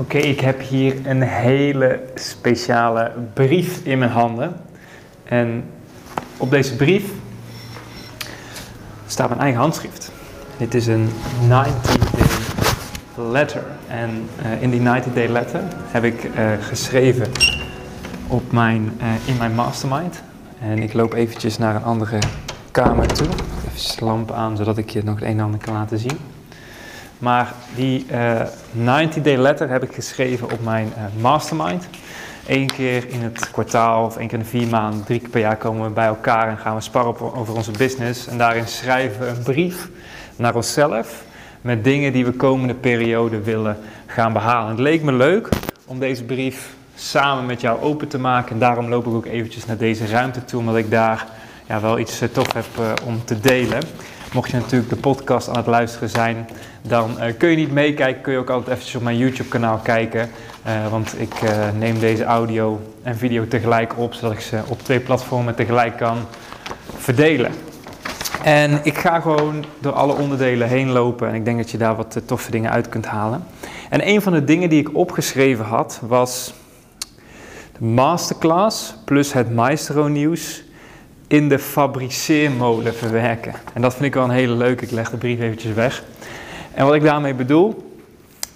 Oké, ik heb hier een hele speciale brief in mijn handen. En op deze brief staat mijn eigen handschrift. Dit is een 90-day letter. En eh, in die 90-day letter heb ik eh, geschreven op mijn, eh, in mijn mastermind. En ik loop eventjes naar een andere kamer toe. Even lamp aan, zodat ik je nog het een en ander kan laten zien. Maar die 90-day letter heb ik geschreven op mijn mastermind. Eén keer in het kwartaal of één keer in de vier maanden, drie keer per jaar komen we bij elkaar en gaan we sparren over onze business. En daarin schrijven we een brief naar onszelf met dingen die we komende periode willen gaan behalen. Het leek me leuk om deze brief samen met jou open te maken. En daarom loop ik ook eventjes naar deze ruimte toe, omdat ik daar ja, wel iets tof heb om te delen. Mocht je natuurlijk de podcast aan het luisteren zijn, dan uh, kun je niet meekijken. Kun je ook altijd eventjes op mijn YouTube kanaal kijken. Uh, want ik uh, neem deze audio en video tegelijk op, zodat ik ze op twee platformen tegelijk kan verdelen. En ik ga gewoon door alle onderdelen heen lopen en ik denk dat je daar wat toffe dingen uit kunt halen. En een van de dingen die ik opgeschreven had was de masterclass plus het Maestro nieuws in de fabriceermode verwerken. En dat vind ik wel een hele leuke. Ik leg de brief eventjes weg. En wat ik daarmee bedoel,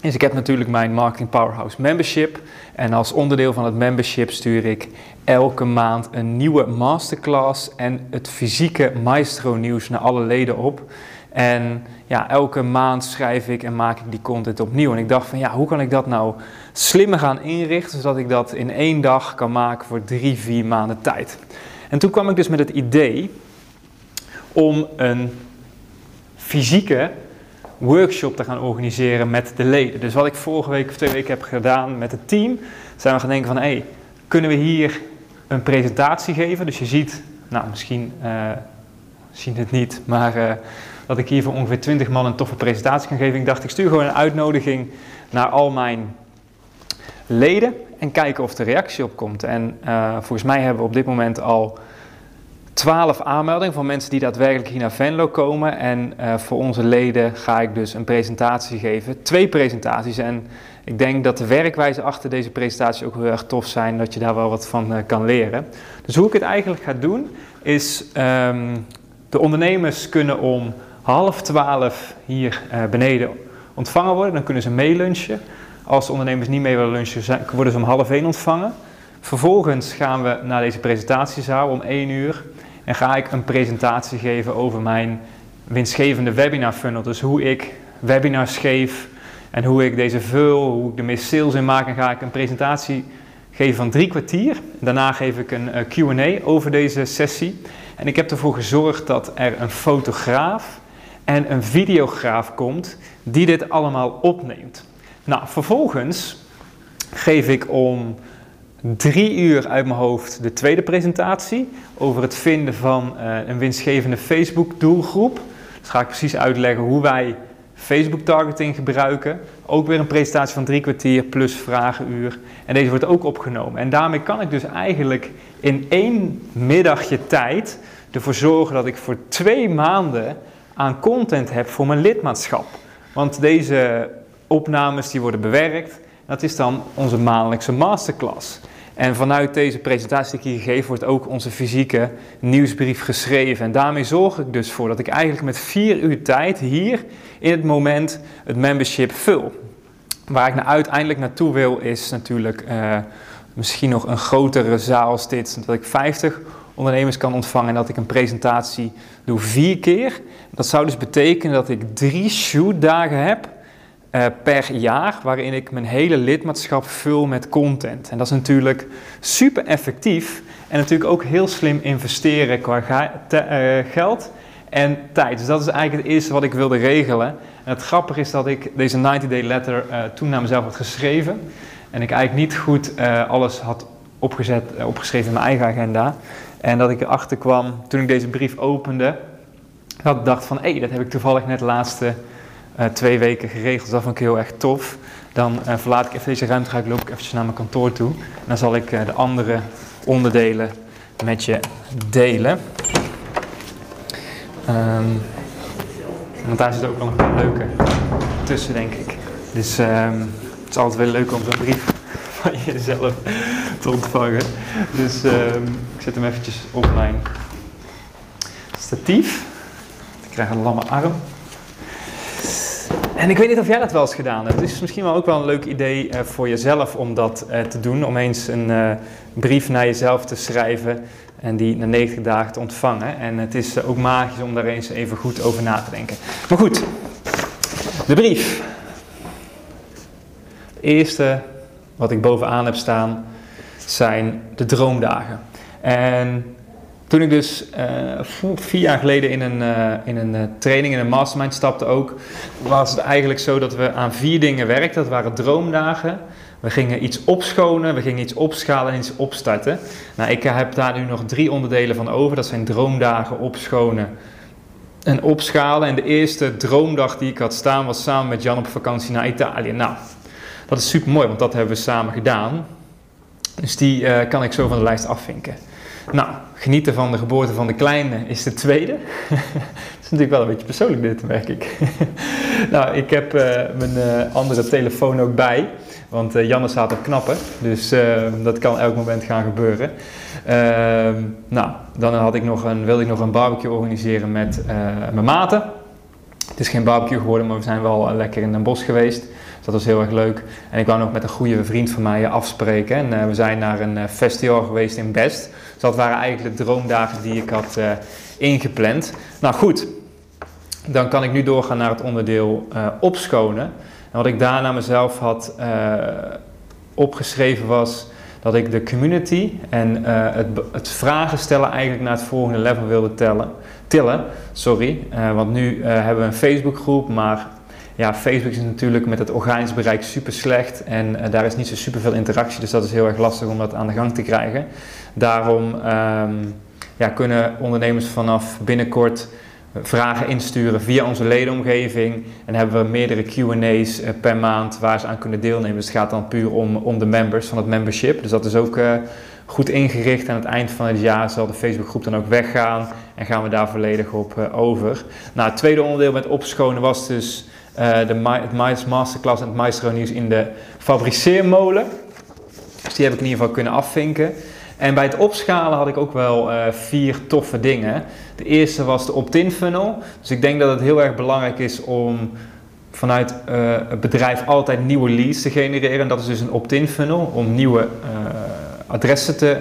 is ik heb natuurlijk mijn Marketing Powerhouse membership. En als onderdeel van het membership stuur ik elke maand een nieuwe masterclass en het fysieke Maestro nieuws naar alle leden op. En ja, elke maand schrijf ik en maak ik die content opnieuw. En ik dacht van ja, hoe kan ik dat nou slimmer gaan inrichten, zodat ik dat in één dag kan maken voor drie, vier maanden tijd. En toen kwam ik dus met het idee om een fysieke workshop te gaan organiseren met de leden. Dus wat ik vorige week of twee weken heb gedaan met het team, zijn we gaan denken van, hé, hey, kunnen we hier een presentatie geven? Dus je ziet, nou misschien uh, zien het niet, maar uh, dat ik hier voor ongeveer 20 man een toffe presentatie kan geven. Ik dacht, ik stuur gewoon een uitnodiging naar al mijn leden en kijken of er reactie op komt. En uh, volgens mij hebben we op dit moment al 12 aanmeldingen van mensen die daadwerkelijk hier naar Venlo komen. En uh, voor onze leden ga ik dus een presentatie geven. Twee presentaties. En ik denk dat de werkwijze achter deze presentatie ook heel erg tof zijn. Dat je daar wel wat van uh, kan leren. Dus hoe ik het eigenlijk ga doen is... Um, de ondernemers kunnen om half twaalf hier beneden ontvangen worden. Dan kunnen ze meelunchen. Als de ondernemers niet mee willen lunchen, worden ze om half één ontvangen. Vervolgens gaan we naar deze presentatiezaal om één uur. En ga ik een presentatie geven over mijn winstgevende webinar funnel. Dus hoe ik webinars geef en hoe ik deze vul, hoe ik er meer sales in maak. En ga ik een presentatie geven van drie kwartier. Daarna geef ik een uh, Q&A over deze sessie. En ik heb ervoor gezorgd dat er een fotograaf en een videograaf komt die dit allemaal opneemt. Nou, vervolgens geef ik om drie uur uit mijn hoofd de tweede presentatie over het vinden van uh, een winstgevende Facebook doelgroep. Dus ga ik precies uitleggen hoe wij Facebook targeting gebruiken. Ook weer een presentatie van drie kwartier plus vragenuur. En deze wordt ook opgenomen. En daarmee kan ik dus eigenlijk in één middagje tijd ervoor zorgen dat ik voor twee maanden aan content heb voor mijn lidmaatschap. Want deze opnames die worden bewerkt. Dat is dan onze maandelijkse masterclass. En vanuit deze presentatie die ik hier geef, wordt ook onze fysieke nieuwsbrief geschreven. En daarmee zorg ik dus voor dat ik eigenlijk met vier uur tijd hier in het moment het membership vul. Waar ik nou uiteindelijk naartoe wil is natuurlijk uh, misschien nog een grotere zaal als dit. Dat ik 50 ondernemers kan ontvangen en dat ik een presentatie doe vier keer. Dat zou dus betekenen dat ik drie shootdagen heb uh, per jaar, waarin ik mijn hele lidmaatschap vul met content. En dat is natuurlijk super effectief en natuurlijk ook heel slim investeren qua te, uh, geld en tijd. Dus dat is eigenlijk het eerste wat ik wilde regelen. En het grappige is dat ik deze 90-day letter uh, toen naar mezelf had geschreven. En ik eigenlijk niet goed alles had opgezet, opgeschreven in mijn eigen agenda. En dat ik erachter kwam toen ik deze brief opende. Dat ik dacht van, hé, hey, dat heb ik toevallig net de laatste twee weken geregeld. Dat vond ik heel erg tof. Dan verlaat ik even deze ruimte, ga ik loop eventjes naar mijn kantoor toe. Dan zal ik de andere onderdelen met je delen. Um, want daar zit ook nog een leuke tussen, denk ik. Dus um, het is altijd wel leuk om zo'n brief van jezelf te ontvangen. Dus um, ik zet hem eventjes op mijn statief. Ik krijg een lamme arm. En ik weet niet of jij dat wel eens gedaan hebt. Het is misschien wel ook wel een leuk idee uh, voor jezelf om dat uh, te doen. Om eens een uh, brief naar jezelf te schrijven en die na 90 dagen te ontvangen. En het is ook magisch om daar eens even goed over na te denken. Maar goed, de brief. Het eerste wat ik bovenaan heb staan zijn de droomdagen. En toen ik dus uh, vier jaar geleden in een, uh, in een uh, training, in een mastermind stapte ook, was het eigenlijk zo dat we aan vier dingen werkten. Dat waren droomdagen, we gingen iets opschonen, we gingen iets opschalen en iets opstarten. Nou, ik heb daar nu nog drie onderdelen van over. Dat zijn droomdagen, opschonen en opschalen. En de eerste droomdag die ik had staan was samen met Jan op vakantie naar Italië. Nou, dat is super mooi, want dat hebben we samen gedaan. Dus die kan ik zo van de lijst afvinken. Nou, genieten van de geboorte van de kleine is de tweede. dat is natuurlijk wel een beetje persoonlijk dit, merk ik. nou, ik heb uh, mijn uh, andere telefoon ook bij. Want uh, Janne staat op knappen, dus dat kan elk moment gaan gebeuren. Uh, nou, dan had ik nog een, wilde ik nog een barbecue organiseren met mijn maten. Het is geen barbecue geworden, maar we zijn wel lekker in een bos geweest. Dus dat was heel erg leuk. En ik wou nog met een goede vriend van mij afspreken. En we zijn naar een festival geweest in Best. Dus dat waren eigenlijk de droomdagen die ik had ingepland. Nou goed, dan kan ik nu doorgaan naar het onderdeel opschonen. En wat ik daarna mezelf had uh, opgeschreven was dat ik de community en uh, het, het, vragen stellen eigenlijk naar het volgende level wilde tellen, tillen. Sorry, uh, want nu hebben we een Facebookgroep, maar ja, Facebook is natuurlijk met het organisch bereik super slecht en daar is niet zo super veel interactie, dus dat is heel erg lastig om dat aan de gang te krijgen. Daarom um, ja, kunnen ondernemers vanaf binnenkort vragen insturen via onze ledenomgeving. En hebben we meerdere QA's uh, per maand waar ze aan kunnen deelnemen. Dus het gaat dan puur om, om de members van het membership. Dus dat is ook uh, goed ingericht. Aan het eind van het jaar zal de Facebookgroep dan ook weggaan. En gaan we daar volledig op over. Nou, het tweede onderdeel met opschonen was dus de het Masterclass en het Maestro nieuws in de fabriceermolen. Dus die heb ik in ieder geval kunnen afvinken. En bij het opschalen had ik ook wel uh, vier toffe dingen. De eerste was de opt-in funnel. Dus ik denk dat het heel erg belangrijk is om vanuit uh, het bedrijf altijd nieuwe leads te genereren. En dat is dus een opt-in funnel om nieuwe adressen te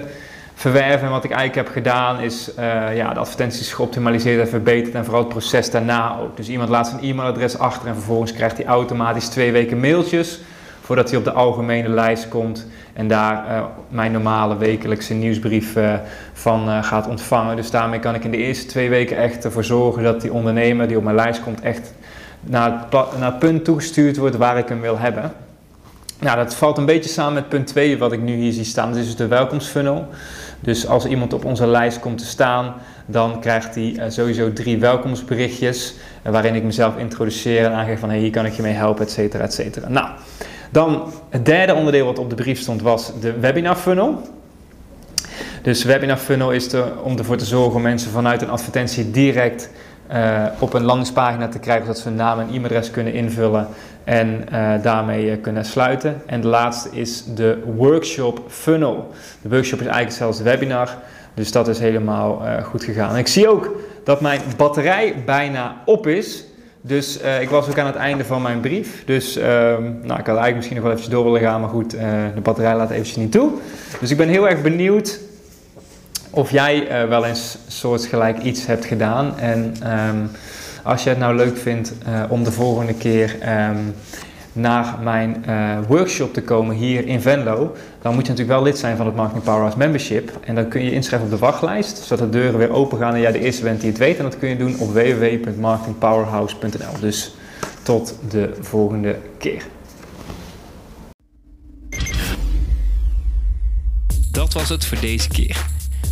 verwerven. En wat ik eigenlijk heb gedaan is ja, de advertenties geoptimaliseerd en verbeterd. En vooral het proces daarna ook. Dus iemand laat zijn e-mailadres achter en vervolgens krijgt hij automatisch twee weken mailtjes voordat hij op de algemene lijst komt en daar uh, mijn normale wekelijkse nieuwsbrief uh, van gaat ontvangen. Dus daarmee kan ik in de eerste twee weken echt ervoor zorgen dat die ondernemer die op mijn lijst komt echt naar naar het punt toegestuurd wordt waar ik hem wil hebben. Nou, dat valt een beetje samen met punt 2 wat ik nu hier zie staan. Dat is dus de welkomstfunnel. Dus als iemand op onze lijst komt te staan, dan krijgt hij sowieso drie welkomstberichtjes. waarin ik mezelf introduceer en aangeef van hey, hier kan ik je mee helpen, et cetera, et cetera. Nou, dan het derde onderdeel wat op de brief stond was de webinar funnel. Dus webinar funnel is er om ervoor te zorgen om mensen vanuit een advertentie direct uh, op een landingspagina te krijgen, zodat ze hun naam en e-mailadres kunnen invullen en uh, daarmee uh, kunnen sluiten. En de laatste is de workshop funnel. De workshop is eigenlijk zelfs webinar, dus dat is helemaal goed gegaan. Ik zie ook dat mijn batterij bijna op is. Dus ik was ook aan het einde van mijn brief. Dus uh, nou, ik had eigenlijk misschien nog wel eventjes door willen gaan, maar goed, de batterij laat eventjes niet toe. Dus ik ben heel erg benieuwd of jij eh, wel eens soortgelijk iets hebt gedaan. En um, als je het nou leuk vindt om de volgende keer um, naar mijn uh, workshop te komen hier in Venlo, dan moet je natuurlijk wel lid zijn van het Marketing Powerhouse Membership. En dan kun je inschrijven op de wachtlijst, zodat de deuren weer open gaan en jij de eerste bent die het weet. En dat kun je doen op www.marketingpowerhouse.nl. Dus tot de volgende keer. Dat was het voor deze keer.